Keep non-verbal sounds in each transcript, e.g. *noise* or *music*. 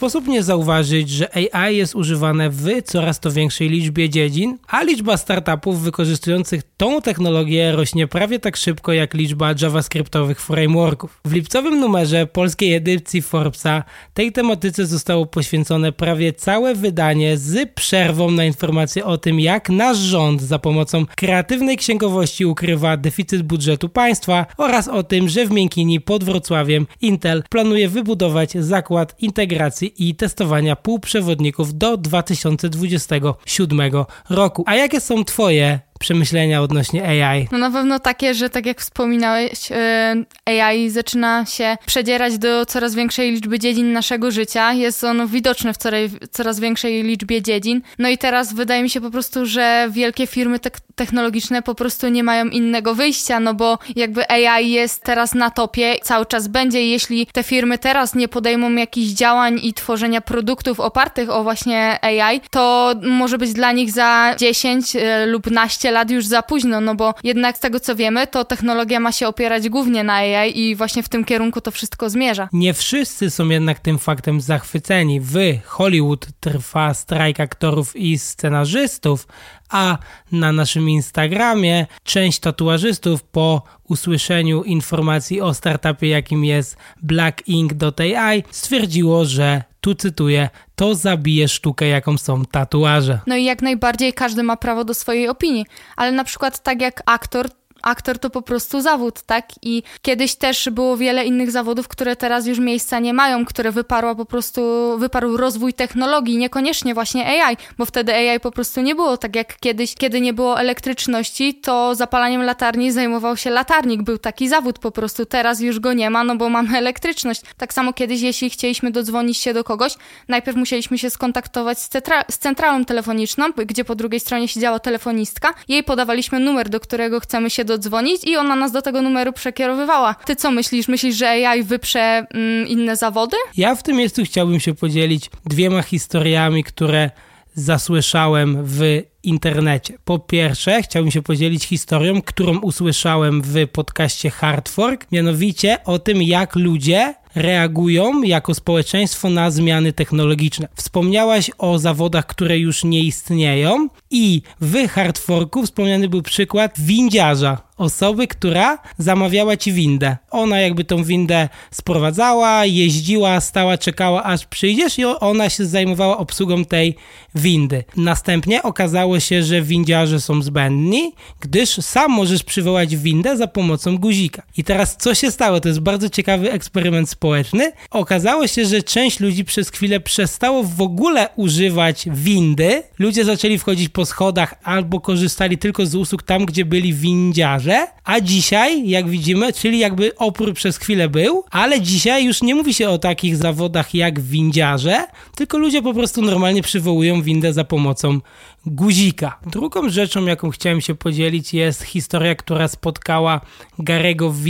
Sposób nie zauważyć, że AI jest używane w coraz to większej liczbie dziedzin, a liczba startupów wykorzystujących tą technologię rośnie prawie tak szybko jak liczba javascriptowych frameworków. W lipcowym numerze polskiej edycji Forbesa tej tematyce zostało poświęcone prawie całe wydanie z przerwą na informacje o tym, jak nasz rząd za pomocą kreatywnej księgowości ukrywa deficyt budżetu państwa oraz o tym, że w Miękini pod Wrocławiem Intel planuje wybudować zakład integracji i testowania półprzewodników do 2027 roku. A jakie są Twoje przemyślenia odnośnie AI? No na pewno takie, że tak jak wspominałeś, e, AI zaczyna się przedzierać do coraz większej liczby dziedzin naszego życia. Jest ono widoczne w coraz większej liczbie dziedzin. No i teraz wydaje mi się po prostu, że wielkie firmy te technologiczne po prostu nie mają innego wyjścia, no bo jakby AI jest teraz na topie, cały czas będzie. Jeśli te firmy teraz nie podejmą jakichś działań i tworzenia produktów opartych o właśnie AI, to może być dla nich za 10 e, lub naście lat już za późno, no bo jednak z tego co wiemy, to technologia ma się opierać głównie na AI i właśnie w tym kierunku to wszystko zmierza. Nie wszyscy są jednak tym faktem zachwyceni. W Hollywood trwa strajk aktorów i scenarzystów, a na naszym Instagramie część tatuażystów po usłyszeniu informacji o startupie, jakim jest blackink.ai, stwierdziło, że tu cytuję, to zabije sztukę, jaką są tatuaże. No i jak najbardziej każdy ma prawo do swojej opinii, ale na przykład tak jak aktor aktor to po prostu zawód, tak? I kiedyś też było wiele innych zawodów, które teraz już miejsca nie mają, które wyparła po prostu, wyparł rozwój technologii, niekoniecznie właśnie AI, bo wtedy AI po prostu nie było, tak jak kiedyś, kiedy nie było elektryczności, to zapalaniem latarni zajmował się latarnik, był taki zawód po prostu, teraz już go nie ma, no bo mamy elektryczność. Tak samo kiedyś, jeśli chcieliśmy dodzwonić się do kogoś, najpierw musieliśmy się skontaktować z, centra z centralą telefoniczną, gdzie po drugiej stronie siedziała telefonistka, jej podawaliśmy numer, do którego chcemy się dodzwonić i ona nas do tego numeru przekierowywała. Ty co myślisz? Myślisz, że AI wyprze mm, inne zawody? Ja w tym miejscu chciałbym się podzielić dwiema historiami, które zasłyszałem w internecie. Po pierwsze, chciałbym się podzielić historią, którą usłyszałem w podcaście Hardfork, mianowicie o tym, jak ludzie reagują jako społeczeństwo na zmiany technologiczne. Wspomniałaś o zawodach, które już nie istnieją i w Hardforku wspomniany był przykład windziarza, osoby, która zamawiała ci windę. Ona jakby tą windę sprowadzała, jeździła, stała, czekała aż przyjdziesz i ona się zajmowała obsługą tej windy. Następnie okazało się, że windziarze są zbędni, gdyż sam możesz przywołać windę za pomocą guzika. I teraz co się stało? To jest bardzo ciekawy eksperyment społeczny. Okazało się, że część ludzi przez chwilę przestało w ogóle używać windy. Ludzie zaczęli wchodzić po schodach albo korzystali tylko z usług tam, gdzie byli windziarze, a dzisiaj, jak widzimy, czyli jakby opór przez chwilę był, ale dzisiaj już nie mówi się o takich zawodach jak windziarze, tylko ludzie po prostu normalnie przywołują windę za pomocą guzika. Drugą rzeczą, jaką chciałem się podzielić, jest historia, która spotkała Garego V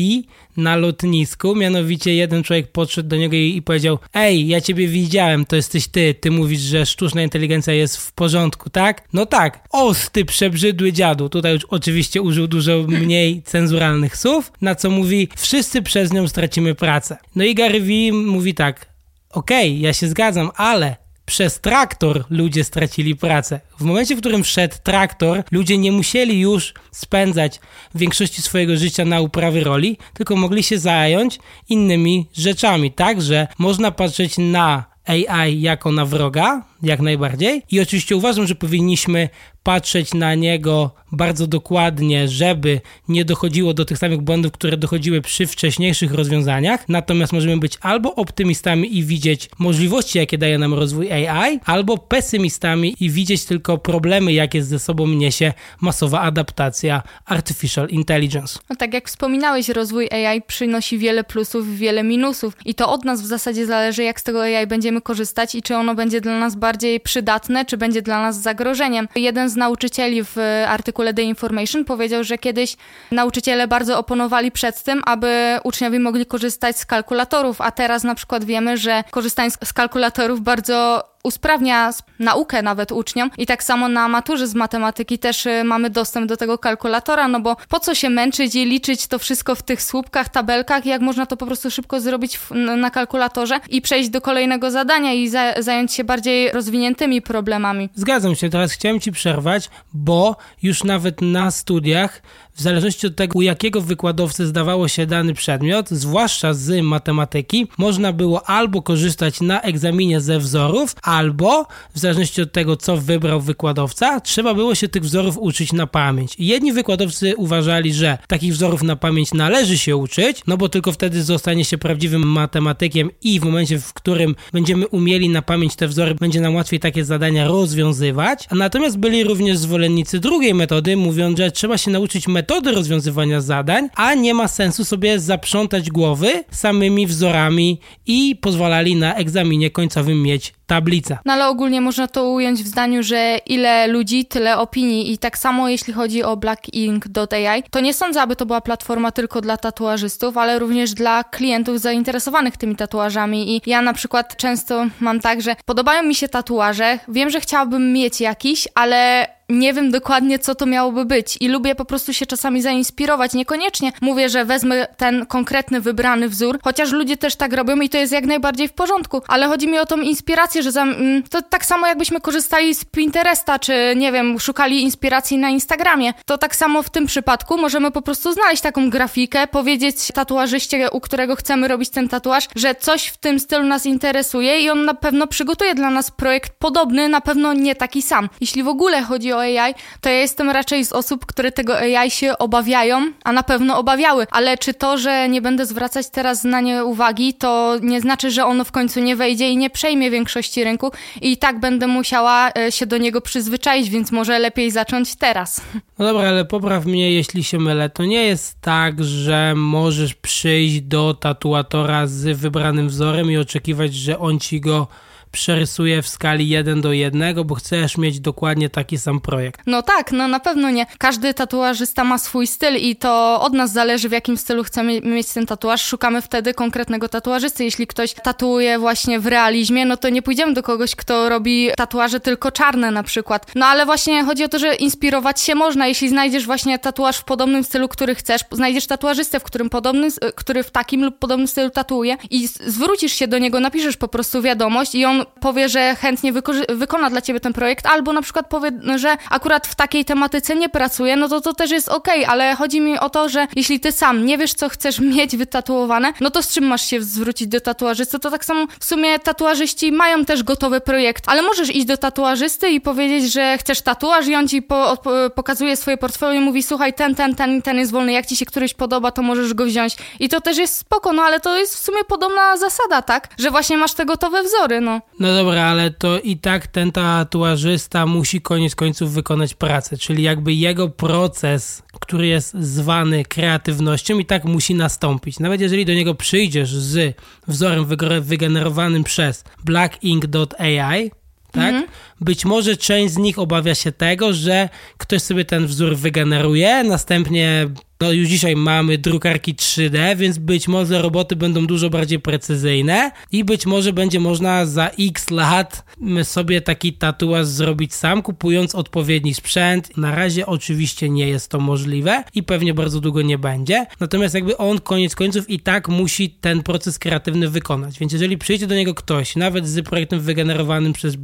na lotnisku. Mianowicie jeden człowiek podszedł do niego i, powiedział: Ej, ja ciebie widziałem, to jesteś ty. Ty mówisz, że sztuczna inteligencja jest w porządku, tak? No tak. Os, ty przebrzydły dziadu. Tutaj już oczywiście użył dużo mniej cenzuralnych słów, na co mówi: Wszyscy przez nią stracimy pracę. No i Gary V mówi tak: Okej, okay, ja się zgadzam, ale przez traktor ludzie stracili pracę. W momencie, w którym wszedł traktor, ludzie nie musieli już spędzać większości swojego życia na uprawy roli, tylko mogli się zająć innymi rzeczami. Także można patrzeć na AI jako na wroga, jak najbardziej. I oczywiście uważam, że powinniśmy patrzeć na niego bardzo dokładnie, żeby nie dochodziło do tych samych błędów, które dochodziły przy wcześniejszych rozwiązaniach. Natomiast możemy być albo optymistami i widzieć możliwości, jakie daje nam rozwój AI, albo pesymistami i widzieć tylko problemy, jakie ze sobą niesie masowa adaptacja artificial intelligence. No tak jak wspominałeś, rozwój AI przynosi wiele plusów, wiele minusów i to od nas w zasadzie zależy, jak z tego AI będziemy korzystać i czy ono będzie dla nas bardziej przydatne, czy będzie dla nas zagrożeniem. Jeden z nauczycieli w artykule The Information powiedział, że kiedyś nauczyciele bardzo oponowali przed tym, aby uczniowie mogli korzystać z kalkulatorów, a teraz na przykład wiemy, że korzystanie z kalkulatorów bardzo usprawnia naukę nawet uczniom i tak samo na maturze z matematyki też y, mamy dostęp do tego kalkulatora, no bo po co się męczyć i liczyć to wszystko w tych słupkach, tabelkach, jak można to po prostu szybko zrobić na kalkulatorze i przejść do kolejnego zadania i za, zająć się bardziej rozwiniętymi problemami. Zgadzam się, teraz chciałem ci przerwać, bo już nawet na studiach w zależności od tego, u jakiego wykładowcy zdawało się dany przedmiot, zwłaszcza z matematyki, można było albo korzystać na egzaminie ze wzorów, albo w zależności od tego, co wybrał wykładowca, trzeba było się tych wzorów uczyć na pamięć. Jedni wykładowcy uważali, że takich wzorów na pamięć należy się uczyć, no bo tylko wtedy zostanie się prawdziwym matematykiem i w momencie, w którym będziemy umieli na pamięć te wzory, będzie nam łatwiej takie zadania rozwiązywać. Natomiast byli również zwolennicy drugiej metody, mówiąc, że trzeba się nauczyć metody metody rozwiązywania zadań, a nie ma sensu sobie zaprzątać głowy samymi wzorami i pozwalali na egzaminie końcowym mieć tablicę. No ale ogólnie można to ująć w zdaniu, że ile ludzi, tyle opinii. I tak samo jeśli chodzi o blackink.ai, to nie sądzę, aby to była platforma tylko dla tatuażystów, ale również dla klientów zainteresowanych tymi tatuażami. I ja na przykład często mam tak, że podobają mi się tatuaże, wiem, że chciałabym mieć jakiś, ale nie wiem dokładnie, co to miałoby być i lubię po prostu się czasami zainspirować. Niekoniecznie mówię, że wezmę ten konkretny, wybrany wzór, chociaż ludzie też tak robią i to jest jak najbardziej w porządku, ale chodzi mi o tą inspirację, że za, mm, to tak samo jakbyśmy korzystali z Pinteresta, czy nie wiem, szukali inspiracji na Instagramie. To tak samo w tym przypadku możemy po prostu znaleźć taką grafikę, powiedzieć tatuażyście, u którego chcemy robić ten tatuaż, że coś w tym stylu nas interesuje i on na pewno przygotuje dla nas projekt podobny, na pewno nie taki sam. Jeśli w ogóle chodzi o AI, to ja jestem raczej z osób, które tego AI się obawiają, a na pewno obawiały. Ale czy to, że nie będę zwracać teraz na nie uwagi, to nie znaczy, że ono w końcu nie wejdzie i nie przejmie większości rynku i tak będę musiała e, się do niego przyzwyczaić, więc może lepiej zacząć teraz. *laughs* No dobra, ale popraw mnie, jeśli się mylę. To nie jest tak, że możesz przyjść do tatuatora z wybranym wzorem i oczekiwać, że on ci go przerysuję w skali 1 do 1, bo chcesz mieć dokładnie taki sam projekt. No tak, no na pewno nie. Każdy tatuażysta ma swój styl i to od nas zależy, w jakim stylu chcemy mieć ten tatuaż. Szukamy wtedy konkretnego tatuażysty. Jeśli ktoś tatuuje właśnie w realizmie, no to nie pójdziemy do kogoś, kto robi tatuaże tylko czarne na przykład. No ale właśnie chodzi o to, że inspirować się można. Jeśli znajdziesz właśnie tatuaż w podobnym stylu, który chcesz, znajdziesz tatuażystę, w którym podobny, który w takim lub podobnym stylu tatuuje i zwrócisz się do niego, napiszesz po prostu wiadomość i on powie, że chętnie wykona dla ciebie ten projekt, albo na przykład powie, że akurat w takiej tematyce nie pracuje, no to to też jest okej, okay, ale chodzi mi o to, że jeśli ty sam nie wiesz, co chcesz *laughs* mieć wytatuowane, no to z czym masz się zwrócić do tatuażysty? To tak samo w sumie tatuażyści mają też gotowy projekt, ale możesz iść do tatuażysty i powiedzieć, że chcesz tatuaż i on ci po, pokazuje swoje portfolio i mówi, słuchaj, ten, ten, ten, ten jest wolny, jak ci się któryś podoba, to możesz go wziąć. I to też jest spoko, no ale to jest w sumie podobna zasada, tak? Że właśnie masz te gotowe wzory, no. No dobra, ale to i tak ten tatuażysta musi koniec końców wykonać pracę, czyli jakby jego proces, który jest zwany kreatywnością i tak musi nastąpić. Nawet jeżeli do niego przyjdziesz z wzorem wygenerowanym przez blackink.ai, tak? Mhm. Być może część z nich obawia się tego, że ktoś sobie ten wzór wygeneruje, następnie no już dzisiaj mamy drukarki 3D, więc być może roboty będą dużo bardziej precyzyjne i być może będzie można za x lat sobie taki tatuaż zrobić sam, kupując odpowiedni sprzęt. Na razie oczywiście nie jest to możliwe i pewnie bardzo długo nie będzie. Natomiast jakby on koniec końców i tak musi ten proces kreatywny wykonać. Więc jeżeli przyjdzie do niego ktoś, nawet z projektem wygenerowanym przez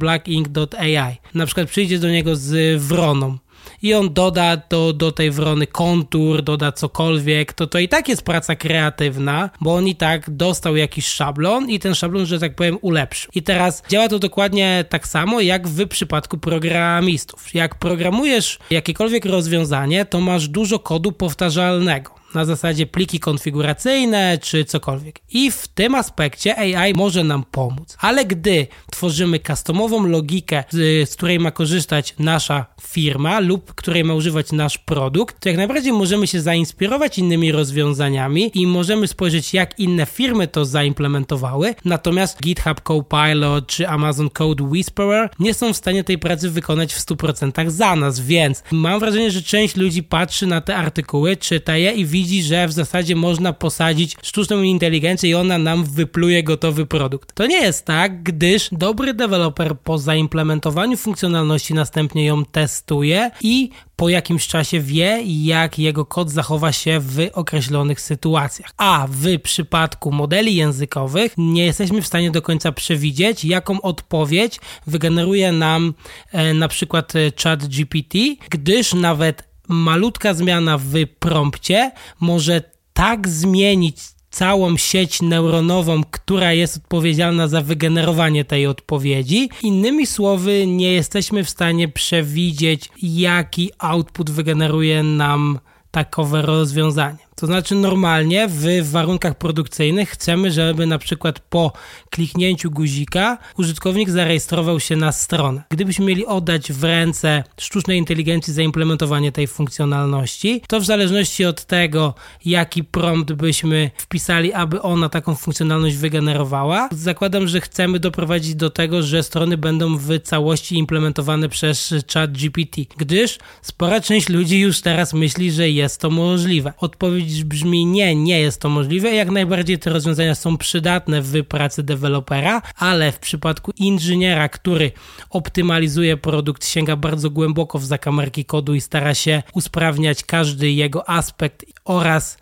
blackink.ai, na przykład przyjdzie do niego z Wroną, i on doda do, do tej wrony kontur, doda cokolwiek, to to i tak jest praca kreatywna, bo on i tak dostał jakiś szablon i ten szablon, że tak powiem, ulepszył. I teraz działa to dokładnie tak samo jak w przypadku programistów. Jak programujesz jakiekolwiek rozwiązanie, to masz dużo kodu powtarzalnego na zasadzie pliki konfiguracyjne czy cokolwiek. I w tym aspekcie AI może nam pomóc. Ale gdy tworzymy customową logikę, z, z której ma korzystać nasza firma lub której ma używać nasz produkt, to jak najbardziej możemy się zainspirować innymi rozwiązaniami i możemy spojrzeć, jak inne firmy to zaimplementowały. Natomiast GitHub Copilot czy Amazon Code Whisperer nie są w stanie tej pracy wykonać w 100% za nas, więc mam wrażenie, że część ludzi patrzy na te artykuły, czyta je i widzi, widzi, że w zasadzie można posadzić sztuczną inteligencję i ona nam wypluje gotowy produkt. To nie jest tak, gdyż dobry deweloper po zaimplementowaniu funkcjonalności następnie ją testuje i po jakimś czasie wie, jak jego kod zachowa się w określonych sytuacjach. A w przypadku modeli językowych nie jesteśmy w stanie do końca przewidzieć, jaką odpowiedź wygeneruje nam e, na przykład e, chat GPT, gdyż nawet malutka zmiana w prompcie może tak zmienić całą sieć neuronową, która jest odpowiedzialna za wygenerowanie tej odpowiedzi. Innymi słowy, nie jesteśmy w stanie przewidzieć, jaki output wygeneruje nam takowe rozwiązanie. To znaczy normalnie w warunkach produkcyjnych chcemy, żeby na przykład po kliknięciu guzika użytkownik zarejestrował się na stronę. Gdybyśmy mieli oddać w ręce sztucznej inteligencji zaimplementowanie tej funkcjonalności, to w zależności od tego, jaki prompt byśmy wpisali, aby ona taką funkcjonalność wygenerowała, zakładam, że chcemy doprowadzić do tego, że strony będą w całości implementowane przez chat GPT, gdyż spora część ludzi już teraz myśli, że jest to możliwe. Odpowiedź odpowiedź brzmi nie, nie jest to możliwe. Jak najbardziej te rozwiązania są przydatne w pracy dewelopera, ale w przypadku inżyniera, który optymalizuje produkt, sięga bardzo głęboko w zakamarki kodu i stara się usprawniać każdy jego aspekt oraz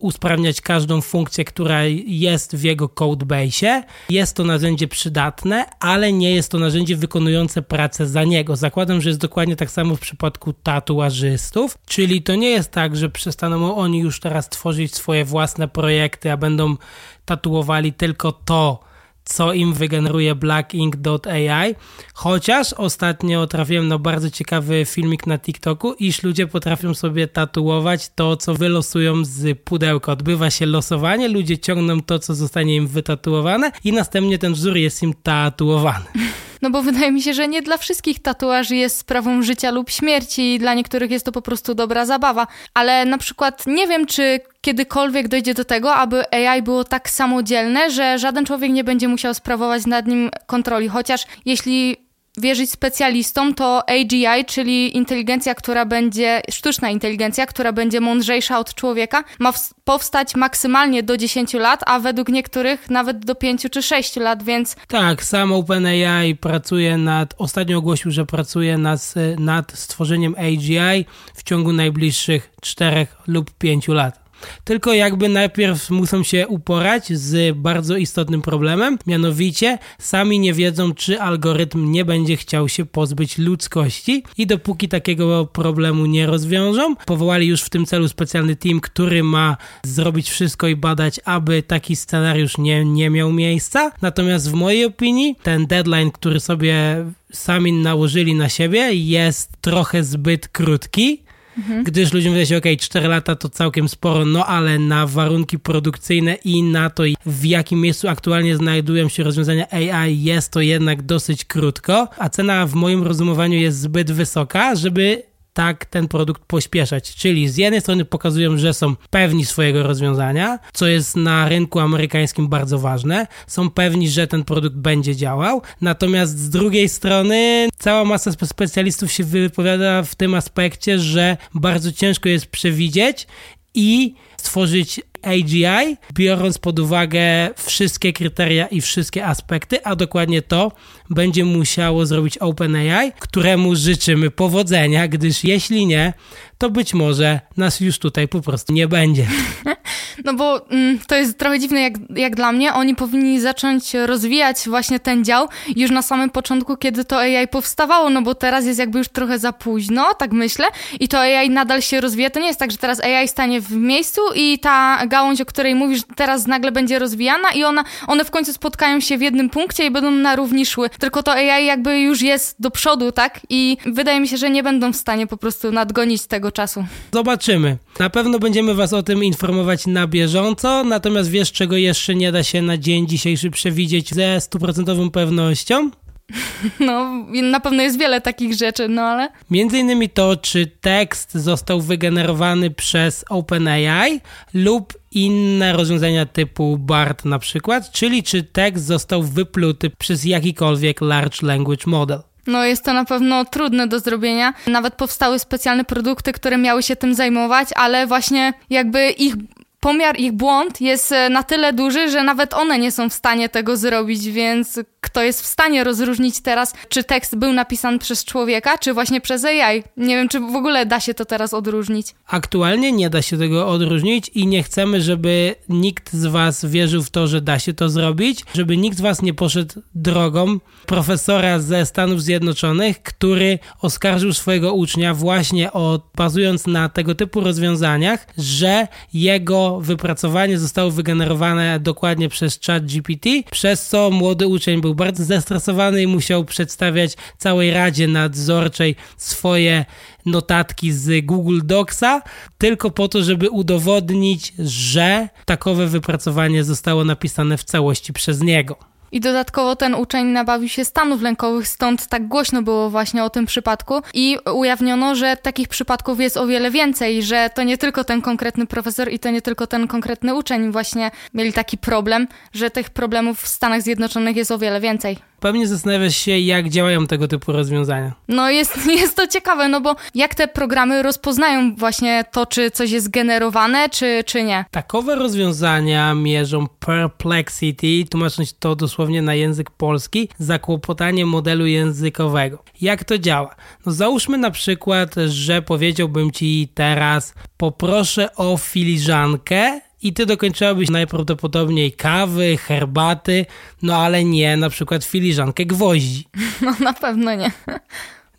usprawniać każdą funkcję, która jest w jego codebase. Jest to narzędzie przydatne, ale nie jest to narzędzie wykonujące pracę za niego. Zakładam, że jest dokładnie tak samo w przypadku tatuażystów, czyli to nie jest tak, że przestaną oni już teraz tworzyć swoje własne projekty, a będą tatuowali tylko to, co im wygeneruje blackink.ai, chociaż ostatnio trafiłem na bardzo ciekawy filmik na TikToku, iż ludzie potrafią sobie tatuować to, co wylosują z pudełka. Odbywa się losowanie, ludzie ciągną to, co zostanie im wytatuowane i następnie ten wzór jest im tatuowany. *laughs* No bo wydaje mi się, że nie dla wszystkich tatuaż jest sprawą życia lub śmierci, dla niektórych jest to po prostu dobra zabawa. Ale na przykład nie wiem, czy kiedykolwiek dojdzie do tego, aby AI było tak samodzielne, że żaden człowiek nie będzie musiał sprawować nad nim kontroli. Chociaż jeśli wierzyć specjalistom, to AGI, czyli inteligencja, która będzie, sztuczna inteligencja, która będzie mądrzejsza od człowieka, ma powstać maksymalnie do 10 lat, a według niektórych nawet do 5 czy 6 lat, więc... Tak, sam OpenAI pracuje nad, ostatnio ogłosił, że pracuje nad, nad stworzeniem AGI w ciągu najbliższych 4 lub 5 lat. Tylko jakby najpierw muszą się uporać z bardzo istotnym problemem, mianowicie sami nie wiedzą, czy algorytm nie będzie chciał się pozbyć ludzkości i dopóki takiego problemu nie rozwiążą, powołali już w tym celu specjalny team, który ma zrobić wszystko i badać, aby taki scenariusz nie, nie miał miejsca. Natomiast w mojej opinii ten deadline, który sobie sami nałożyli na siebie jest trochę zbyt krótki Mhm. Gdyż ludziom wydaje się, ok, 4 lata to całkiem sporo, no ale na warunki produkcyjne i na to, w jakim miejscu aktualnie znajdują się rozwiązania AI, jest to jednak dosyć krótko, a cena w moim rozumowaniu jest zbyt wysoka, żeby tak ten produkt pośpieszać. Czyli z jednej strony pokazują, że są pewni swojego rozwiązania, co jest na rynku amerykańskim bardzo ważne, są pewni, że ten produkt będzie działał, natomiast z drugiej strony cała masa specjalistów się wypowiada w tym aspekcie, że bardzo ciężko jest przewidzieć i stworzyć AGI, biorąc pod uwagę wszystkie kryteria i wszystkie aspekty, a dokładnie to będzie musiało zrobić OpenAI, któremu życzymy powodzenia, gdyż jeśli nie, to być może nas już tutaj po prostu nie będzie. *laughs* No bo mm, to jest trochę dziwne jak, jak dla mnie. Oni powinni zacząć rozwijać właśnie ten dział już na samym początku, kiedy to AI powstawało, no bo teraz jest jakby już trochę za późno, tak myślę, i to AI nadal się rozwija. To nie jest tak, że teraz AI stanie w miejscu i ta gałąź, o której mówisz, teraz nagle będzie rozwijana i ona, one w końcu spotkają się w jednym punkcie i będą na równi szły. Tylko to AI jakby już jest do przodu, tak? I wydaje mi się, że nie będą w stanie po prostu nadgonić tego czasu. Zobaczymy. Na pewno będziemy Was o tym informować na bieżąco, natomiast wiesz, czego jeszcze nie da się na dzień dzisiejszy przewidzieć ze stuprocentową pewnością? *laughs* No, na pewno jest wiele takich rzeczy, no ale. Między innymi to, czy tekst został wygenerowany przez OpenAI lub inne rozwiązania typu BART na przykład, czyli czy tekst został wypluty przez jakikolwiek Large Language Model. No jest to na pewno trudne do zrobienia. Nawet powstały specjalne produkty, które miały się tym zajmować, ale właśnie jakby ich pomiar ich błąd jest e, na tyle duży, że nawet one nie są w stanie tego zrobić, więc kto jest w stanie rozróżnić teraz, czy tekst był napisany przez człowieka, czy właśnie przez AI? Nie wiem, czy w ogóle da się to teraz odróżnić. Aktualnie nie da się tego odróżnić i nie chcemy, żeby nikt z Was wierzył w to, że da się to zrobić, żeby nikt z Was nie poszedł drogą profesora ze Stanów Zjednoczonych, który oskarżył swojego ucznia właśnie o, bazując na tego typu rozwiązaniach, że jego wypracowanie zostało wygenerowane dokładnie przez chat GPT, przez co młody uczeń był bardzo zestresowany i musiał przedstawiać całej Radzie Nadzorczej swoje notatki z Google Docsa, tylko po to, żeby udowodnić, że takowe wypracowanie zostało napisane w całości przez niego. I dodatkowo ten uczeń nabawił się stanów lękowych, stąd tak głośno było właśnie o tym przypadku. I ujawniono, że takich przypadków jest o wiele więcej, że to nie tylko ten konkretny profesor i to nie tylko ten konkretny uczeń właśnie mieli taki problem, że tych problemów w Stanach Zjednoczonych jest o wiele więcej. Pewnie zastanawiasz się, jak działają tego typu rozwiązania. No jest, *laughs* jest to ciekawe, no bo jak te programy rozpoznają właśnie to, czy coś jest generowane, czy, czy nie? Takowe rozwiązania mierzą perplexity, tłumacząc to dosłownie na język polski, zakłopotanie modelu językowego. Jak to działa? No załóżmy na przykład, że powiedziałbym ci teraz poproszę o filiżankę i ty dokończyłabyś najprawdopodobniej kawy, herbaty, no ale nie na przykład filiżankę gwoździ. *laughs* No na pewno nie.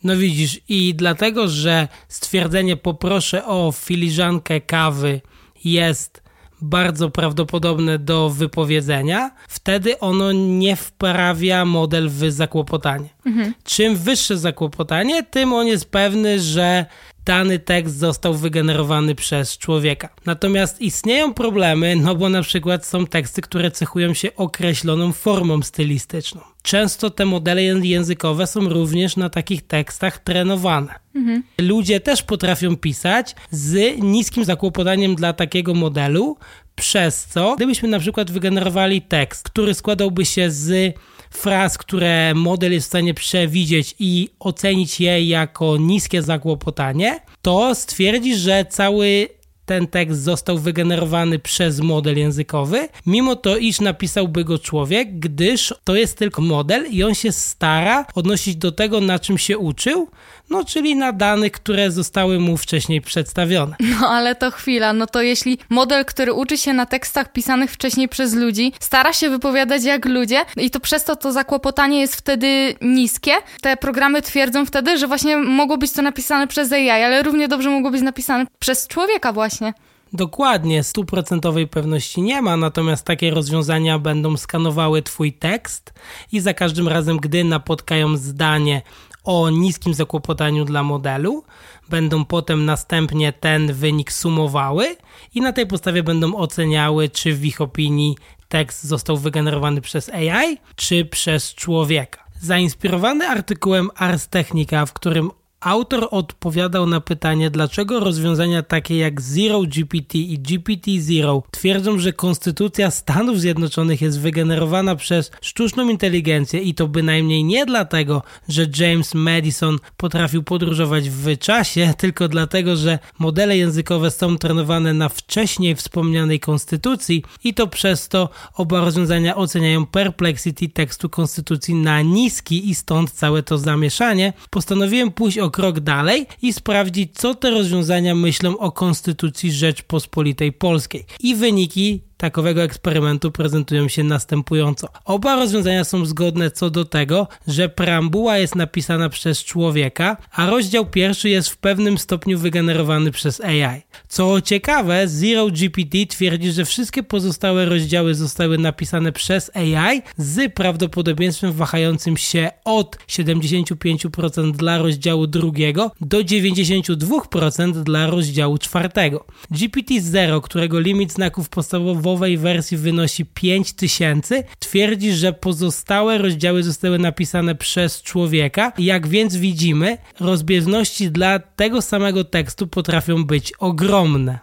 No widzisz, i dlatego, że stwierdzenie poproszę o filiżankę kawy jest bardzo prawdopodobne do wypowiedzenia, wtedy ono nie wprawia model w zakłopotanie. Mhm. Czym wyższe zakłopotanie, tym on jest pewny, że dany tekst został wygenerowany przez człowieka. Natomiast istnieją problemy, no bo na przykład są teksty, które cechują się określoną formą stylistyczną. Często te modele językowe są również na takich tekstach trenowane. Mhm. Ludzie też potrafią pisać z niskim zakłopotaniem dla takiego modelu, przez co gdybyśmy na przykład wygenerowali tekst, który składałby się z fraz, które model jest w stanie przewidzieć i ocenić je jako niskie zakłopotanie, to stwierdzi, że cały ten tekst został wygenerowany przez model językowy, mimo to, iż napisałby go człowiek, gdyż to jest tylko model i on się stara odnosić do tego, na czym się uczył, no czyli na danych, które zostały mu wcześniej przedstawione. No ale to chwila, no to jeśli model, który uczy się na tekstach pisanych wcześniej przez ludzi, stara się wypowiadać jak ludzie i to przez to to zakłopotanie jest wtedy niskie, te programy twierdzą wtedy, że właśnie mogło być to napisane przez AI, ale równie dobrze mogło być napisane przez człowieka właśnie. Dokładnie, stuprocentowej pewności nie ma, natomiast takie rozwiązania będą skanowały Twój tekst i za każdym razem, gdy napotkają zdanie o niskim zakłopotaniu dla modelu, będą potem następnie ten wynik sumowały i na tej podstawie będą oceniały, czy w ich opinii tekst został wygenerowany przez AI, czy przez człowieka. Zainspirowany artykułem Ars Technica, w którym Autor odpowiadał na pytanie, dlaczego rozwiązania takie jak Zero GPT i GPT-Zero twierdzą, że konstytucja Stanów Zjednoczonych jest wygenerowana przez sztuczną inteligencję i to bynajmniej nie dlatego, że James Madison potrafił podróżować w czasie, tylko dlatego, że modele językowe są trenowane na wcześniej wspomnianej konstytucji i to przez to oba rozwiązania oceniają perplexity tekstu konstytucji na niski i stąd całe to zamieszanie. Postanowiłem pójść o krok dalej i sprawdzić, co te rozwiązania myślą o Konstytucji Rzeczpospolitej Polskiej. I wyniki takowego eksperymentu prezentują się następująco. Oba rozwiązania są zgodne co do tego, że preambuła jest napisana przez człowieka, a rozdział pierwszy jest w pewnym stopniu wygenerowany przez AI. Co ciekawe, Zero GPT twierdzi, że wszystkie pozostałe rozdziały zostały napisane przez AI z prawdopodobieństwem wahającym się od 75% dla rozdziału drugiego do 92% dla rozdziału czwartego. GPT-0, którego limit znaków podstawowo wersji wynosi 5000, twierdzi, że pozostałe rozdziały zostały napisane przez człowieka. Jak więc widzimy, rozbieżności dla tego samego tekstu potrafią być ogromne.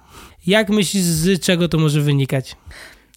Jak myślisz, z czego to może wynikać?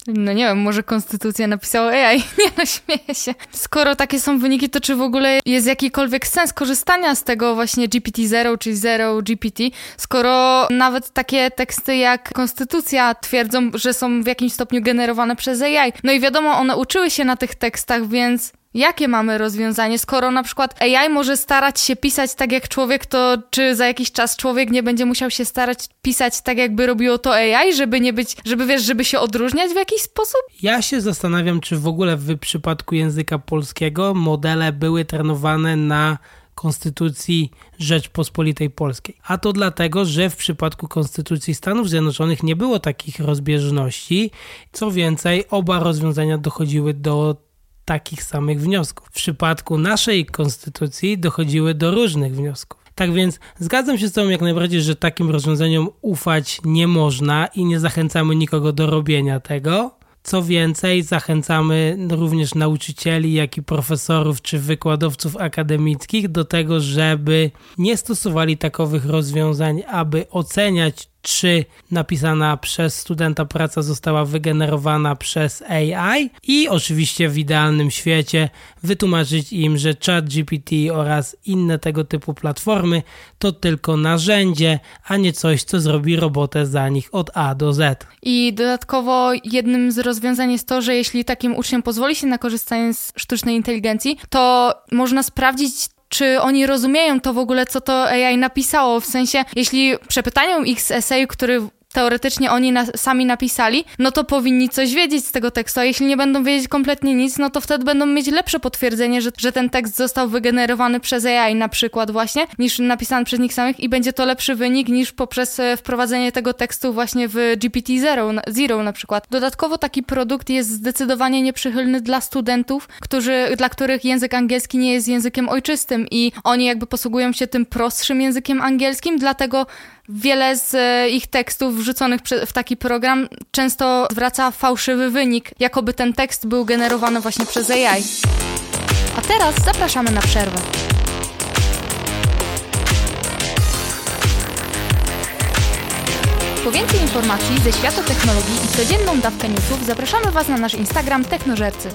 No nie wiem, może konstytucja napisała AI. *laughs* Nie no, śmieję się. Skoro takie są wyniki, to czy w ogóle jest jakikolwiek sens korzystania z tego właśnie GPT-0 czy Zero GPT, skoro nawet takie teksty jak konstytucja twierdzą, że są w jakimś stopniu generowane przez AI. No i wiadomo, one uczyły się na tych tekstach, więc Jakie mamy rozwiązanie? Skoro na przykład AI może starać się pisać tak jak człowiek, to czy za jakiś czas człowiek nie będzie musiał się starać pisać tak jakby robiło to AI, żeby nie być, żeby wiesz, żeby się odróżniać w jakiś sposób? Ja się zastanawiam, czy w ogóle w przypadku języka polskiego modele były trenowane na Konstytucji Rzeczpospolitej Polskiej. A to dlatego, że w przypadku Konstytucji Stanów Zjednoczonych nie było takich rozbieżności. Co więcej, oba rozwiązania dochodziły do takich samych wniosków. W przypadku naszej konstytucji dochodziły do różnych wniosków. Tak więc zgadzam się z Tobą jak najbardziej, że takim rozwiązaniom ufać nie można i nie zachęcamy nikogo do robienia tego. Co więcej, zachęcamy również nauczycieli, jak i profesorów czy wykładowców akademickich do tego, żeby nie stosowali takowych rozwiązań, aby oceniać czy napisana przez studenta praca została wygenerowana przez AI i oczywiście w idealnym świecie wytłumaczyć im, że ChatGPT oraz inne tego typu platformy to tylko narzędzie, a nie coś, co zrobi robotę za nich od A do Z. I dodatkowo jednym z rozwiązań jest to, że jeśli takim uczniom pozwoli się na korzystanie z sztucznej inteligencji, to można sprawdzić czy oni rozumieją to w ogóle, co to AI napisało. W sensie, jeśli przepytają ich z eseju, który teoretycznie oni na, sami napisali, no to powinni coś wiedzieć z tego tekstu, a jeśli nie będą wiedzieć kompletnie nic, no to wtedy będą mieć lepsze potwierdzenie, że, że ten tekst został wygenerowany przez AI na przykład właśnie, niż napisany przez nich samych i będzie to lepszy wynik niż poprzez e, wprowadzenie tego tekstu właśnie w GPT-0 Zero na przykład. Dodatkowo taki produkt jest zdecydowanie nieprzychylny dla studentów, którzy, dla których język angielski nie jest językiem ojczystym i oni jakby posługują się tym prostszym językiem angielskim, dlatego wiele z e, ich tekstów wrzuconych w taki program często zwraca fałszywy wynik, jakoby ten tekst był generowany właśnie przez AI. A teraz zapraszamy na przerwę. Po więcej informacji ze świata technologii i codzienną dawkę newsów zapraszamy Was na nasz Instagram Technożercy.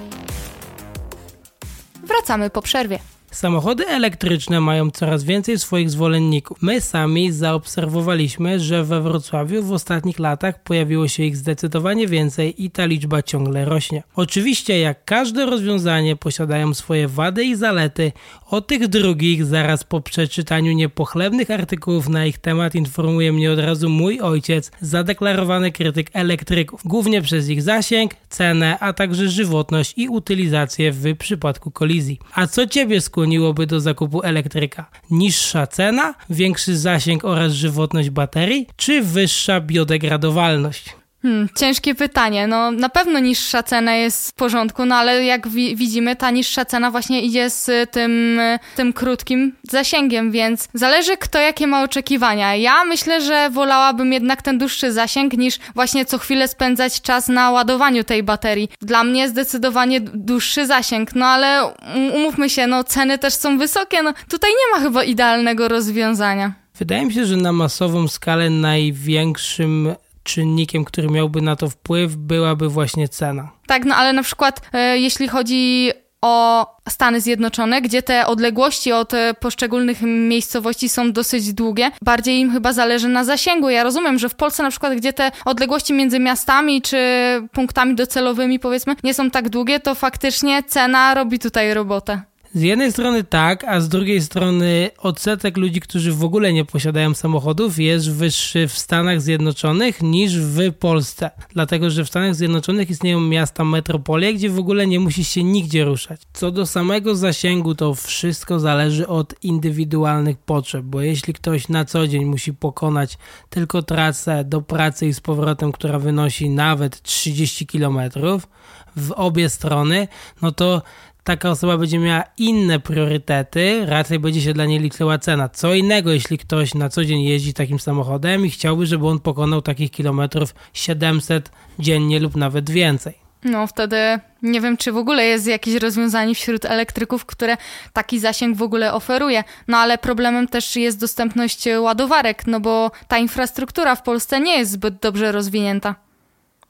Wracamy po przerwie. Samochody elektryczne mają coraz więcej swoich zwolenników. My sami zaobserwowaliśmy, że we Wrocławiu w ostatnich latach pojawiło się ich zdecydowanie więcej i ta liczba ciągle rośnie. Oczywiście, jak każde rozwiązanie, posiadają swoje wady i zalety. O tych drugich zaraz po przeczytaniu niepochlebnych artykułów na ich temat informuje mnie od razu mój ojciec, zadeklarowany krytyk elektryków, głównie przez ich zasięg, cenę, a także żywotność i utylizację w przypadku kolizji. A co ciebie skłoniło skłoniłoby do zakupu elektryka? Niższa cena, większy zasięg oraz żywotność baterii, czy wyższa biodegradowalność? Hmm, ciężkie pytanie. No, na pewno niższa cena jest w porządku, no ale jak wi widzimy, ta niższa cena właśnie idzie z tym, tym krótkim zasięgiem, więc zależy kto jakie ma oczekiwania. Ja myślę, że wolałabym jednak ten dłuższy zasięg niż właśnie co chwilę spędzać czas na ładowaniu tej baterii. Dla mnie zdecydowanie dłuższy zasięg, no ale umówmy się, no ceny też są wysokie, no tutaj nie ma chyba idealnego rozwiązania. Wydaje mi się, że na masową skalę największym czynnikiem, który miałby na to wpływ, byłaby właśnie cena. Tak, no ale na przykład e, jeśli chodzi o Stany Zjednoczone, gdzie te odległości od e, poszczególnych miejscowości są dosyć długie. Bardziej im chyba zależy na zasięgu. Ja rozumiem, że w Polsce na przykład, gdzie te odległości między miastami czy punktami docelowymi powiedzmy nie są tak długie, to faktycznie cena robi tutaj robotę. Z jednej strony tak, a z drugiej strony odsetek ludzi, którzy w ogóle nie posiadają samochodów, jest wyższy w Stanach Zjednoczonych niż w Polsce. Dlatego, że w Stanach Zjednoczonych istnieją miasta, metropolie, gdzie w ogóle nie musisz się nigdzie ruszać. Co do samego zasięgu, to wszystko zależy od indywidualnych potrzeb, bo jeśli ktoś na co dzień musi pokonać tylko trasę do pracy i z powrotem, która wynosi nawet 30 km w obie strony, no to taka osoba będzie miała inne priorytety, raczej będzie się dla niej liczyła cena. Co innego, jeśli ktoś na co dzień jeździ takim samochodem i chciałby, żeby on pokonał takich kilometrów 700 dziennie lub nawet więcej. No wtedy nie wiem, czy w ogóle jest jakieś rozwiązanie wśród elektryków, które taki zasięg w ogóle oferuje. No ale problemem też jest dostępność ładowarek, no bo ta infrastruktura w Polsce nie jest zbyt dobrze rozwinięta.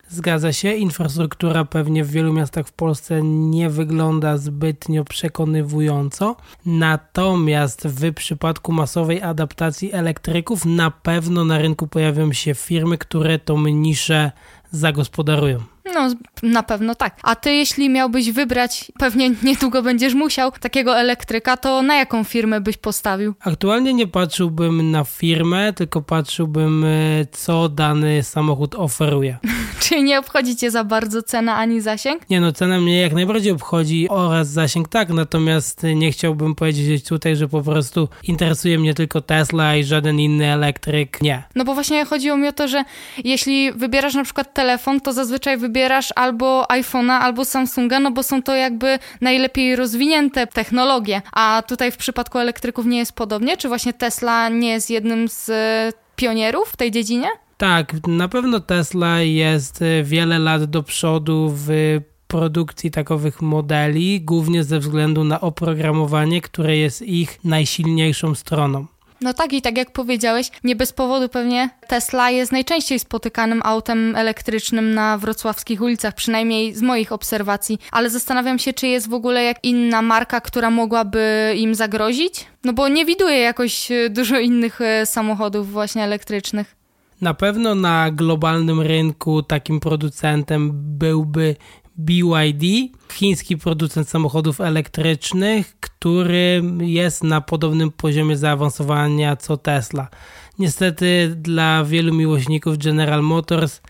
Zgadza się, infrastruktura pewnie w wielu miastach w Polsce nie wygląda zbytnio przekonywująco. Natomiast w przypadku masowej adaptacji elektryków na pewno na rynku pojawią się firmy, które tą niszę zagospodarują. No, na pewno tak. A ty, jeśli miałbyś wybrać, pewnie niedługo będziesz musiał, takiego elektryka, to na jaką firmę byś postawił? Aktualnie nie patrzyłbym na firmę, tylko patrzyłbym, e, co dany samochód oferuje. *laughs* Czyli nie obchodzi cię za bardzo cena ani zasięg? Nie no, cena mnie jak najbardziej obchodzi oraz zasięg tak, natomiast nie chciałbym powiedzieć tutaj, że po prostu interesuje mnie tylko Tesla i żaden inny elektryk. Nie. No bo właśnie chodziło mi o to, że jeśli wybierasz na przykład telefon, to zazwyczaj wybierasz albo iPhone'a, albo Samsunga, no bo są to jakby najlepiej rozwinięte technologie. A tutaj w przypadku elektryków nie jest podobnie? Czy właśnie Tesla nie jest jednym z e, pionierów w tej dziedzinie? Tak, na pewno Tesla jest e, wiele lat do przodu w produkcji takowych modeli, głównie ze względu na oprogramowanie, które jest ich najsilniejszą stroną. No tak i tak jak powiedziałeś, nie bez powodu pewnie Tesla jest najczęściej spotykanym autem elektrycznym na wrocławskich ulicach, przynajmniej z moich obserwacji, ale zastanawiam się, czy jest w ogóle jak inna marka, która mogłaby im zagrozić? No bo nie widuję jakoś e, dużo innych e, samochodów właśnie elektrycznych. Na pewno na globalnym rynku takim producentem byłby BYD, chiński producent samochodów elektrycznych, który jest na podobnym poziomie zaawansowania co Tesla. Niestety dla wielu miłośników General Motors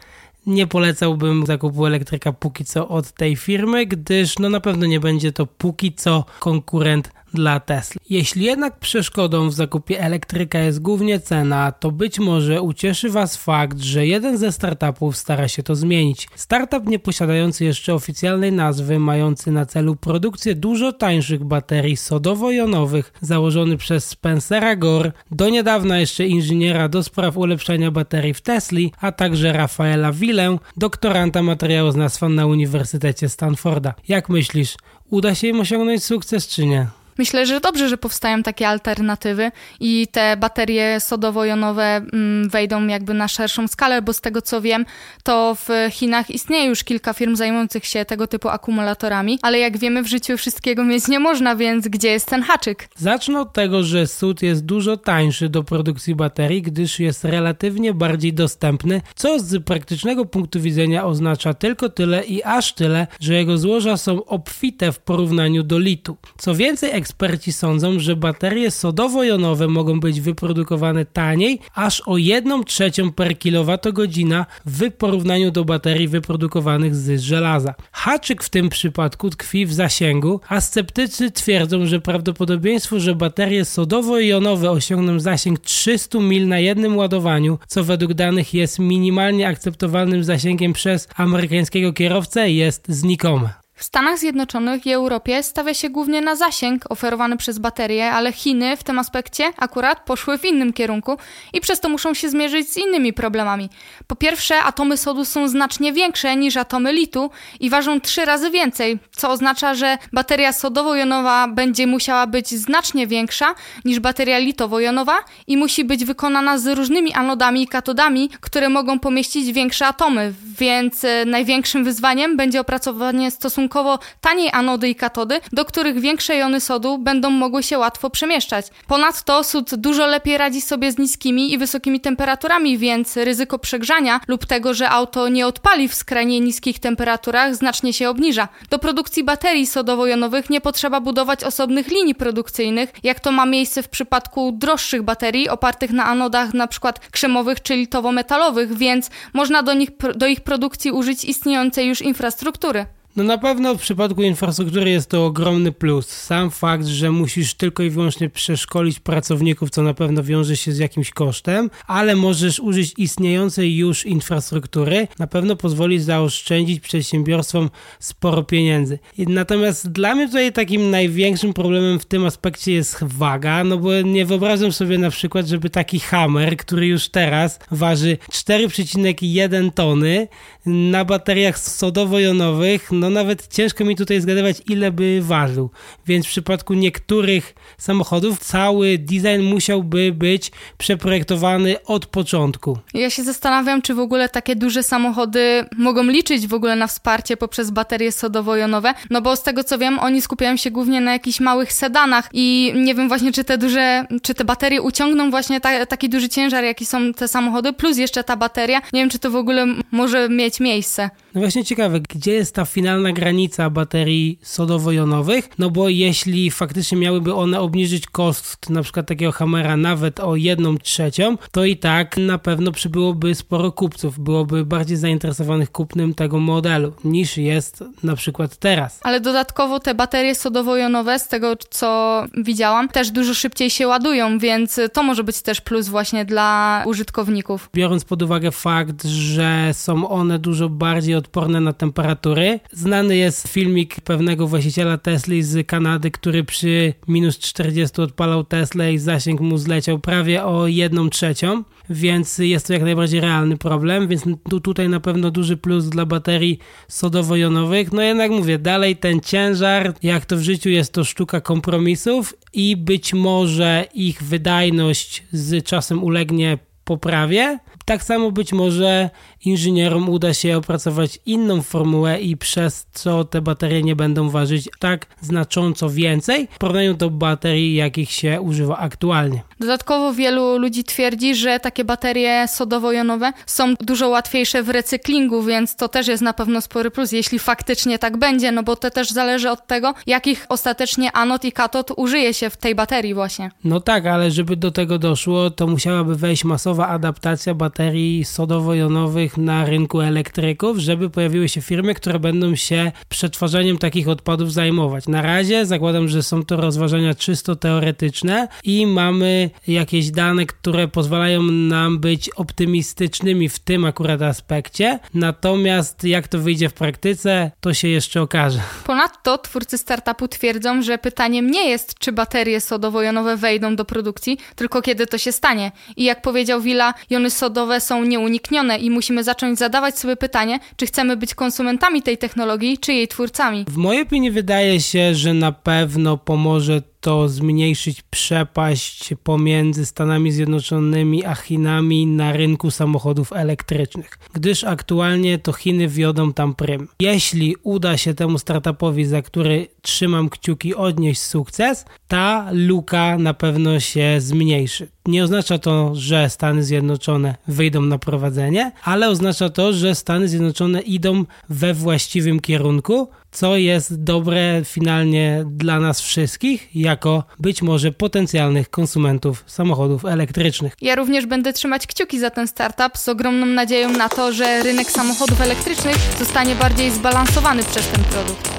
nie polecałbym zakupu elektryka póki co od tej firmy, gdyż no na pewno nie będzie to póki co konkurent dla Tesla. Jeśli jednak przeszkodą w zakupie elektryka jest głównie cena, to być może ucieszy Was fakt, że jeden ze startupów stara się to zmienić. Startup nie posiadający jeszcze oficjalnej nazwy, mający na celu produkcję dużo tańszych baterii sodowo-jonowych, założony przez Spencera Gore, do niedawna jeszcze inżyniera do spraw ulepszania baterii w Tesli, a także Rafaela Willę, doktoranta materiałoznawstwa na Uniwersytecie Stanforda. Jak myślisz, uda się im osiągnąć sukces czy nie? Myślę, że dobrze, że powstają takie alternatywy i te baterie sodowo-jonowe mm, wejdą jakby na szerszą skalę, bo z tego co wiem, to w Chinach istnieje już kilka firm zajmujących się tego typu akumulatorami, ale jak wiemy, w życiu wszystkiego mieć nie można, więc gdzie jest ten haczyk? Zacznę od tego, że sód jest dużo tańszy do produkcji baterii, gdyż jest relatywnie bardziej dostępny, co z praktycznego punktu widzenia oznacza tylko tyle i aż tyle, że jego złoża są obfite w porównaniu do litu. Co więcej, eksperci sądzą, że baterie sodowo-jonowe mogą być wyprodukowane taniej, aż o 1 trzecią per kilowatogodzina w porównaniu do baterii wyprodukowanych z żelaza. Haczyk w tym przypadku tkwi w zasięgu, a sceptycy twierdzą, że prawdopodobieństwo, że baterie sodowo-jonowe osiągną zasięg 300 mil na jednym ładowaniu, co według danych jest minimalnie akceptowalnym zasięgiem przez amerykańskiego kierowcę, jest znikome. W Stanach Zjednoczonych i Europie stawia się głównie na zasięg oferowany przez baterie, ale Chiny w tym aspekcie akurat poszły w innym kierunku i przez to muszą się zmierzyć z innymi problemami. Po pierwsze, atomy sodu są znacznie większe niż atomy litu i ważą trzy razy więcej, co oznacza, że bateria sodowo-jonowa będzie musiała być znacznie większa niż bateria litowo-jonowa i musi być wykonana z różnymi anodami i katodami, które mogą pomieścić większe atomy, więc e, największym wyzwaniem będzie opracowanie stosunku stosunkowo taniej anody i katody, do których większe jony sodu będą mogły się łatwo przemieszczać. Ponadto sód dużo lepiej radzi sobie z niskimi i wysokimi temperaturami, więc ryzyko przegrzania lub tego, że auto nie odpali w skrajnie niskich temperaturach znacznie się obniża. Do produkcji baterii sodowo-jonowych nie potrzeba budować osobnych linii produkcyjnych, jak to ma miejsce w przypadku droższych baterii opartych na anodach np. krzemowych czy litowo-metalowych, więc można do, nich, do ich produkcji użyć istniejącej już infrastruktury. No na pewno w przypadku infrastruktury jest to ogromny plus. Sam fakt, że musisz tylko i wyłącznie przeszkolić pracowników, co na pewno wiąże się z jakimś kosztem, ale możesz użyć istniejącej już infrastruktury, na pewno pozwoli zaoszczędzić przedsiębiorstwom sporo pieniędzy. Natomiast dla mnie tutaj takim największym problemem w tym aspekcie jest waga, no bo nie wyobrażam sobie na przykład, żeby taki hammer, który już teraz waży 4,1 tony na bateriach sodowo-jonowych, no no nawet ciężko mi tutaj zgadywać, ile by ważył. Więc w przypadku niektórych samochodów cały design musiałby być przeprojektowany od początku. Ja się zastanawiam, czy w ogóle takie duże samochody mogą liczyć w ogóle na wsparcie poprzez baterie sodowo-jonowe, no bo z tego co wiem, oni skupiają się głównie na jakichś małych sedanach i nie wiem właśnie, czy te duże, czy te baterie uciągną właśnie ta, taki duży ciężar, jaki są te samochody, plus jeszcze ta bateria. Nie wiem, czy to w ogóle może mieć miejsce. No właśnie ciekawe, gdzie jest ta finalna granica baterii sodowo-jonowych? No bo jeśli faktycznie miałyby one obniżyć koszt na przykład takiego Hammera nawet o jedną trzecią, to i tak na pewno przybyłoby sporo kupców, byłoby bardziej zainteresowanych kupnem tego modelu niż jest na przykład teraz. Ale dodatkowo te baterie sodowo-jonowe, z tego co widziałam, też dużo szybciej się ładują, więc to może być też plus właśnie dla użytkowników. Biorąc pod uwagę fakt, że są one dużo bardziej odporne na temperatury, znany jest filmik pewnego właściciela Tesli z Kanady, który przy minus 40 odpalał Tesla i zasięg mu zleciał prawie o jedną trzecią, więc jest to jak najbardziej realny problem, więc tu, tutaj na pewno duży plus dla baterii sodowo-jonowych. No jednak mówię, dalej ten ciężar, jak to w życiu jest to sztuka kompromisów i być może ich wydajność z czasem ulegnie poprawie. Tak samo być może inżynierom uda się opracować inną formułę i przez co te baterie nie będą ważyć tak znacząco więcej w porównaniu do baterii, jakich się używa aktualnie. Dodatkowo wielu ludzi twierdzi, że takie baterie sodowo-jonowe są dużo łatwiejsze w recyklingu, więc to też jest na pewno spory plus, jeśli faktycznie tak będzie, no bo to też zależy od tego, jakich ostatecznie anod i katod użyje się w tej baterii właśnie. No tak, ale żeby do tego doszło, to musiałaby wejść masowa adaptacja baterii sodowo-jonowych na rynku elektryków, żeby pojawiły się firmy, które będą się przetwarzaniem takich odpadów zajmować. Na razie zakładam, że są to rozważania czysto teoretyczne i mamy jakieś dane, które pozwalają nam być optymistycznymi w tym akurat aspekcie. Natomiast jak to wyjdzie w praktyce, to się jeszcze okaże. Ponadto twórcy startupu twierdzą, że pytaniem nie jest, czy baterie sodowo-jonowe wejdą do produkcji, tylko kiedy to się stanie. I jak powiedział Willa, jony sodowe są nieuniknione i musimy zacząć zadawać sobie pytanie, czy chcemy być konsumentami tej technologii, czy jej twórcami. W mojej opinii wydaje się, że na pewno pomoże to zmniejszyć przepaść pomiędzy Stanami Zjednoczonymi a Chinami na rynku samochodów elektrycznych, gdyż aktualnie to Chiny wiodą tam prym. Jeśli uda się temu startupowi, za który trzymam kciuki, odnieść sukces, ta luka na pewno się zmniejszy. Nie oznacza to, że Stany Zjednoczone wyjdą na prowadzenie, ale oznacza to, że Stany Zjednoczone idą we właściwym kierunku, co jest dobre finalnie dla nas wszystkich, jako być może potencjalnych konsumentów samochodów elektrycznych. Ja również będę trzymać kciuki za ten startup z ogromną nadzieją na to, że rynek samochodów elektrycznych zostanie bardziej zbalansowany przez ten produkt.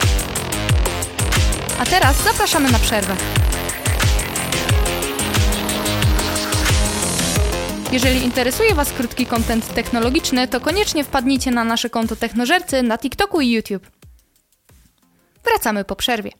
A teraz zapraszamy na przerwę. Jeżeli interesuje Was krótki kontent technologiczny, to koniecznie wpadnijcie na nasze konto Technożercy na TikToku i YouTube. Wracamy po przerwie.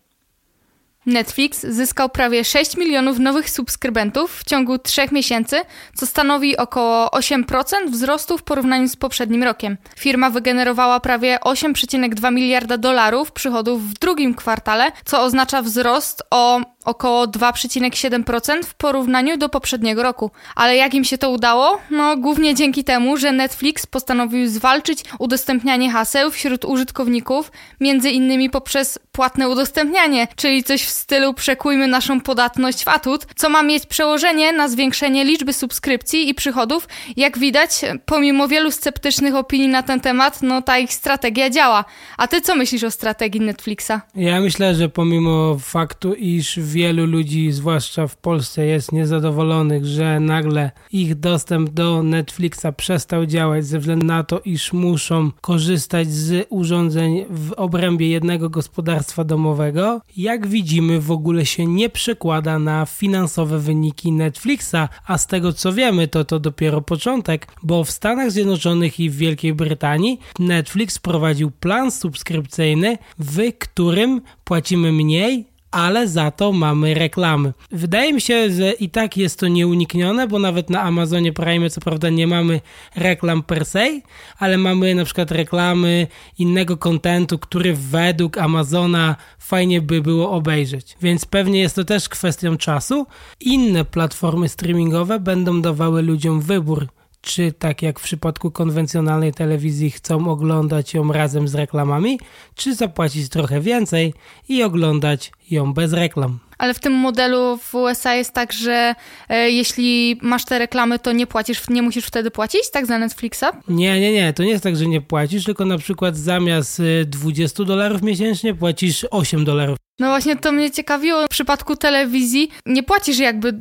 Netflix zyskał prawie 6 milionów nowych subskrybentów w ciągu 3 miesięcy, co stanowi około 8% wzrostu w porównaniu z poprzednim rokiem. Firma wygenerowała prawie 8,2 miliarda dolarów przychodów w drugim kwartale, co oznacza wzrost o około 2,7% w porównaniu do poprzedniego roku. Ale jak im się to udało? No głównie dzięki temu, że Netflix postanowił zwalczyć udostępnianie haseł wśród użytkowników, między innymi poprzez płatne udostępnianie, czyli coś w stylu przekujmy naszą podatność w atut, co ma mieć przełożenie na zwiększenie liczby subskrypcji i przychodów. Jak widać, pomimo wielu sceptycznych opinii na ten temat, no ta ich strategia działa. A ty co myślisz o strategii Netflixa? Ja myślę, że pomimo faktu, iż wielu ludzi, zwłaszcza w Polsce, jest niezadowolonych, że nagle ich dostęp do Netflixa przestał działać ze względu na to, iż muszą korzystać z urządzeń w obrębie jednego gospodarstwa domowego, jak widzimy, w ogóle się nie przekłada na finansowe wyniki Netflixa, a z tego co wiemy, to to dopiero początek, bo w Stanach Zjednoczonych i w Wielkiej Brytanii Netflix prowadził plan subskrypcyjny, w którym płacimy mniej ale za to mamy reklamy. Wydaje mi się, że i tak jest to nieuniknione, bo nawet na Amazonie Prime co prawda nie mamy reklam per se, ale mamy na przykład reklamy innego kontentu, który według Amazona fajnie by było obejrzeć. Więc pewnie jest to też kwestią czasu. Inne platformy streamingowe będą dawały ludziom wybór czy tak jak w przypadku konwencjonalnej telewizji chcą oglądać ją razem z reklamami, czy zapłacić trochę więcej i oglądać ją bez reklam. Ale w tym modelu w USA jest tak, że e, jeśli masz te reklamy, to nie płacisz, nie musisz wtedy płacić, tak za Netflixa? Nie, nie, nie. To nie jest tak, że nie płacisz, tylko na przykład zamiast 20 e, dolarów miesięcznie płacisz 8 dolarów no właśnie to mnie ciekawiło. W przypadku telewizji nie płacisz jakby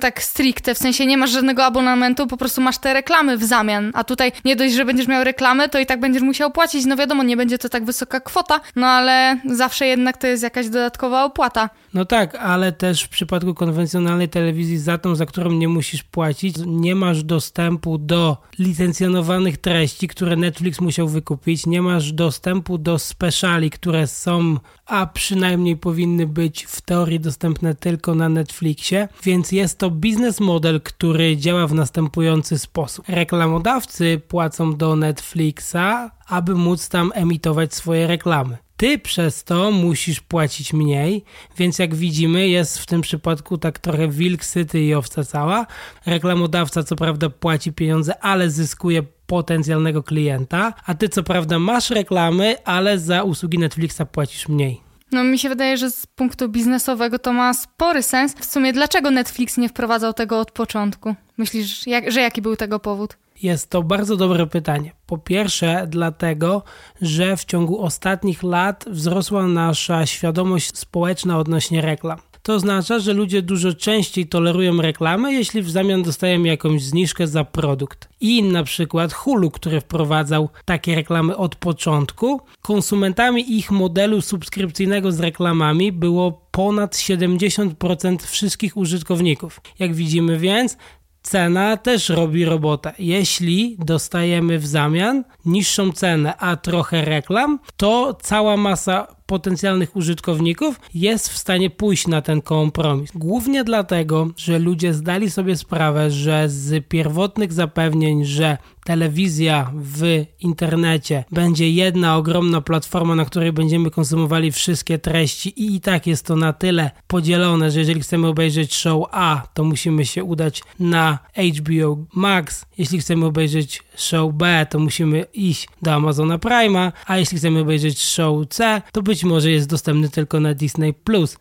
tak stricte, w sensie nie masz żadnego abonamentu, po prostu masz te reklamy w zamian. A tutaj nie dość, że będziesz miał reklamę, to i tak będziesz musiał płacić. No wiadomo, nie będzie to tak wysoka kwota, no ale zawsze jednak to jest jakaś dodatkowa opłata. No tak, ale też w przypadku konwencjonalnej telewizji za tą, za którą nie musisz płacić, nie masz dostępu do licencjonowanych treści, które Netflix musiał wykupić, nie masz dostępu do speciali, które są, a przynajmniej powinny być w teorii dostępne tylko na Netflixie, więc jest to biznes model, który działa w następujący sposób. Reklamodawcy płacą do Netflixa, aby móc tam emitować swoje reklamy. Ty przez to musisz płacić mniej, więc jak widzimy, jest w tym przypadku tak trochę wilk syty i owca cała. Reklamodawca co prawda płaci pieniądze, ale zyskuje potencjalnego klienta, a ty co prawda masz reklamy, ale za usługi Netflixa płacisz mniej. No mi się wydaje, że z punktu biznesowego to ma spory sens. W sumie dlaczego Netflix nie wprowadzał tego od początku? Myślisz, jak, że jaki był tego powód? Jest to bardzo dobre pytanie. Po pierwsze, dlatego, że w ciągu ostatnich lat wzrosła nasza świadomość społeczna odnośnie reklam. To oznacza, że ludzie dużo częściej tolerują reklamy, jeśli w zamian dostają jakąś zniżkę za produkt. I na przykład Hulu, który wprowadzał takie reklamy od początku, konsumentami ich modelu subskrypcyjnego z reklamami było ponad 70% wszystkich użytkowników. Jak widzimy więc, cena też robi robotę. Jeśli dostajemy w zamian niższą cenę, a trochę reklam, to cała masa potencjalnych użytkowników jest w stanie pójść na ten kompromis. Głównie dlatego, że ludzie zdali sobie sprawę, że z pierwotnych zapewnień, że telewizja w internecie będzie jedna ogromna platforma, na której będziemy konsumowali wszystkie treści i i tak jest to na tyle podzielone, że jeżeli chcemy obejrzeć show A, to musimy się udać na HBO Max. Jeśli chcemy obejrzeć show B, to musimy iść do Amazona Prime'a, a jeśli chcemy obejrzeć show C, to być może jest dostępny tylko na Disney+.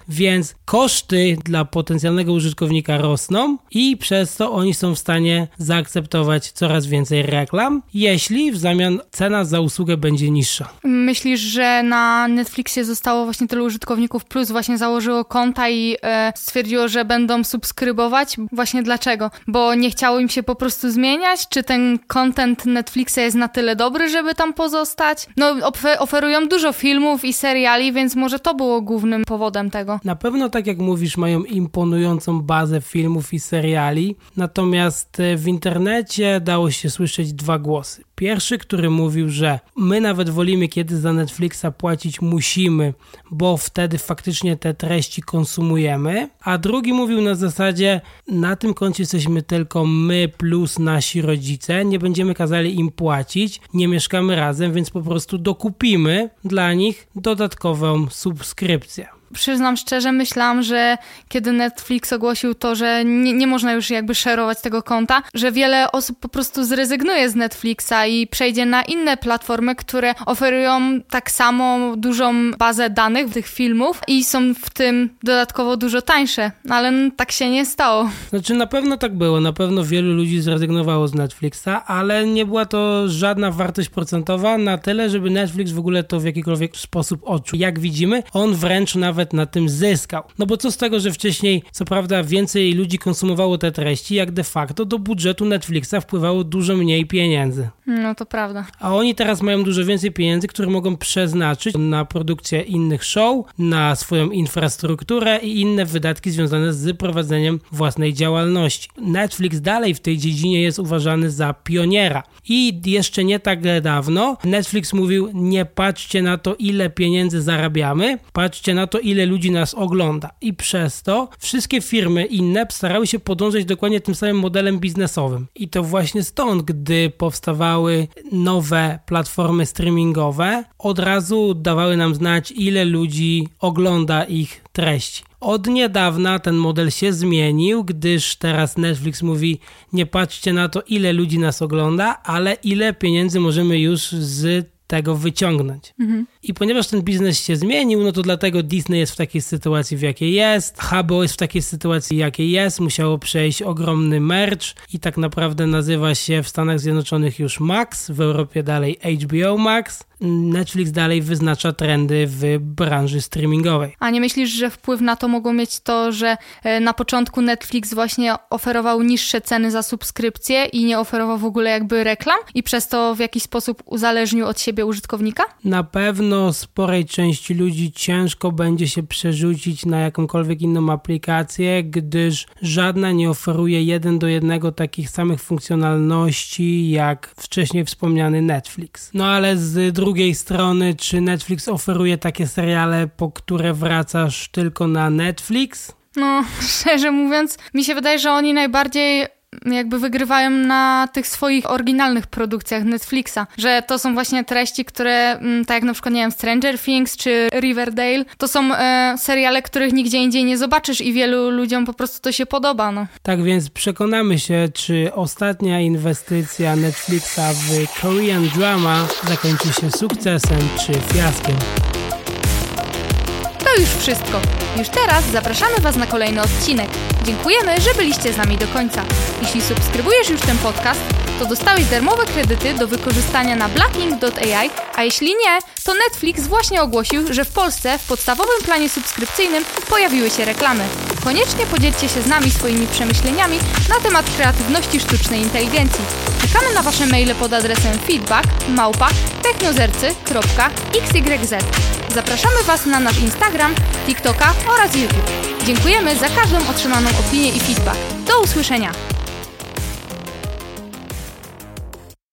Więc koszty dla potencjalnego użytkownika rosną i przez to oni są w stanie zaakceptować coraz więcej reklam, jeśli w zamian cena za usługę będzie niższa. Myślisz, że na Netflixie zostało właśnie tylu użytkowników plus właśnie założyło konta i e, stwierdziło, że będą subskrybować? Właśnie dlaczego? Bo nie chciało im się po prostu zmieniać? Czy ten content Netflixa jest na tyle dobry, żeby tam pozostać? No, oferują dużo filmów i seriali, więc może to było głównym powodem tego. Na pewno, tak jak mówisz, mają imponującą bazę filmów i seriali, natomiast e, w internecie dało się słyszeć dwa głosy. Pierwszy, który mówił, że my nawet wolimy, kiedy za Netflixa płacić musimy, bo wtedy faktycznie te treści konsumujemy, a drugi mówił na zasadzie, na tym koncie jesteśmy tylko my plus nasi rodzice, nie będziemy kazali im płacić, nie mieszkamy razem, więc po prostu dokupimy dla nich dodatkową subskrypcję przyznam szczerze, myślałam, że kiedy Netflix ogłosił to, że nie, nie można już jakby szerować tego konta, że wiele osób po prostu zrezygnuje z Netflixa i przejdzie na inne platformy, które oferują tak samo dużą bazę danych tych filmów i są w tym dodatkowo dużo tańsze, ale tak się nie stało. Znaczy na pewno tak było, na pewno wielu ludzi zrezygnowało z Netflixa, ale nie była to żadna wartość procentowa na tyle, żeby Netflix w ogóle to w jakikolwiek sposób odczuł. Jak widzimy, on wręcz nawet nawet na tym zyskał. No bo co z tego, że wcześniej, co prawda, więcej ludzi konsumowało te treści, jak de facto do budżetu Netflixa wpływało dużo mniej pieniędzy. No to prawda. A oni teraz mają dużo więcej pieniędzy, które mogą przeznaczyć na produkcję innych show, na swoją infrastrukturę i inne wydatki związane z prowadzeniem własnej działalności. Netflix dalej w tej dziedzinie jest uważany za pioniera. I jeszcze nie tak dawno Netflix mówił: Nie patrzcie na to, ile pieniędzy zarabiamy, patrzcie na to, ile ludzi nas ogląda. I przez to wszystkie firmy inne starały się podążać dokładnie tym samym modelem biznesowym. I to właśnie stąd, gdy powstawały nowe platformy streamingowe, od razu dawały nam znać, ile ludzi ogląda ich treści. Od niedawna ten model się zmienił, gdyż teraz Netflix mówi: Nie patrzcie na to, ile ludzi nas ogląda, ale ile pieniędzy możemy już z tego wyciągnąć. Mhm. I ponieważ ten biznes się zmienił, no to dlatego Disney jest w takiej sytuacji, w jakiej jest, HBO jest w takiej sytuacji, jakiej jest, musiało przejść ogromny merch i tak naprawdę nazywa się w Stanach Zjednoczonych już Max, w Europie dalej HBO Max. Netflix dalej wyznacza trendy w branży streamingowej. A nie myślisz, że wpływ na to mogło mieć to, że e, na początku Netflix właśnie oferował niższe ceny za subskrypcję i nie oferował w ogóle jakby reklam i przez to w jakiś sposób uzależnił od siebie użytkownika? Na pewno sporej części ludzi ciężko będzie się przerzucić na jakąkolwiek inną aplikację, gdyż żadna nie oferuje jeden do jednego takich samych funkcjonalności jak wcześniej wspomniany Netflix. No ale z drugiej strony, czy Netflix oferuje takie seriale, po które wracasz tylko na Netflix? No, *laughs* szczerze mówiąc, mi się wydaje, że oni najbardziej jakby wygrywają na tych swoich oryginalnych produkcjach Netflixa, że to są właśnie treści, które, mm, tak jak na przykład, nie wiem, Stranger Things czy Riverdale, to są e, seriale, których nigdzie indziej nie zobaczysz i wielu ludziom po prostu to się podoba, no. Tak więc przekonamy się, czy ostatnia inwestycja Netflixa w Korean drama zakończy się sukcesem czy fiaskiem. To już wszystko. Już teraz zapraszamy Was na kolejny odcinek. Dziękujemy, że byliście z nami do końca. Jeśli subskrybujesz już ten podcast, to dostałeś darmowe kredyty do wykorzystania na blacklink.ai, a jeśli nie, to Netflix właśnie ogłosił, że w Polsce w podstawowym planie subskrypcyjnym pojawiły się reklamy. Koniecznie podzielcie się z nami swoimi przemyśleniami na temat kreatywności sztucznej inteligencji. Czekamy na Wasze maile pod adresem feedback małpa technozercy.xyz. Zapraszamy Was na nasz Instagram, TikToka oraz YouTube. Dziękujemy za każdą otrzymaną opinię i feedback. Do usłyszenia!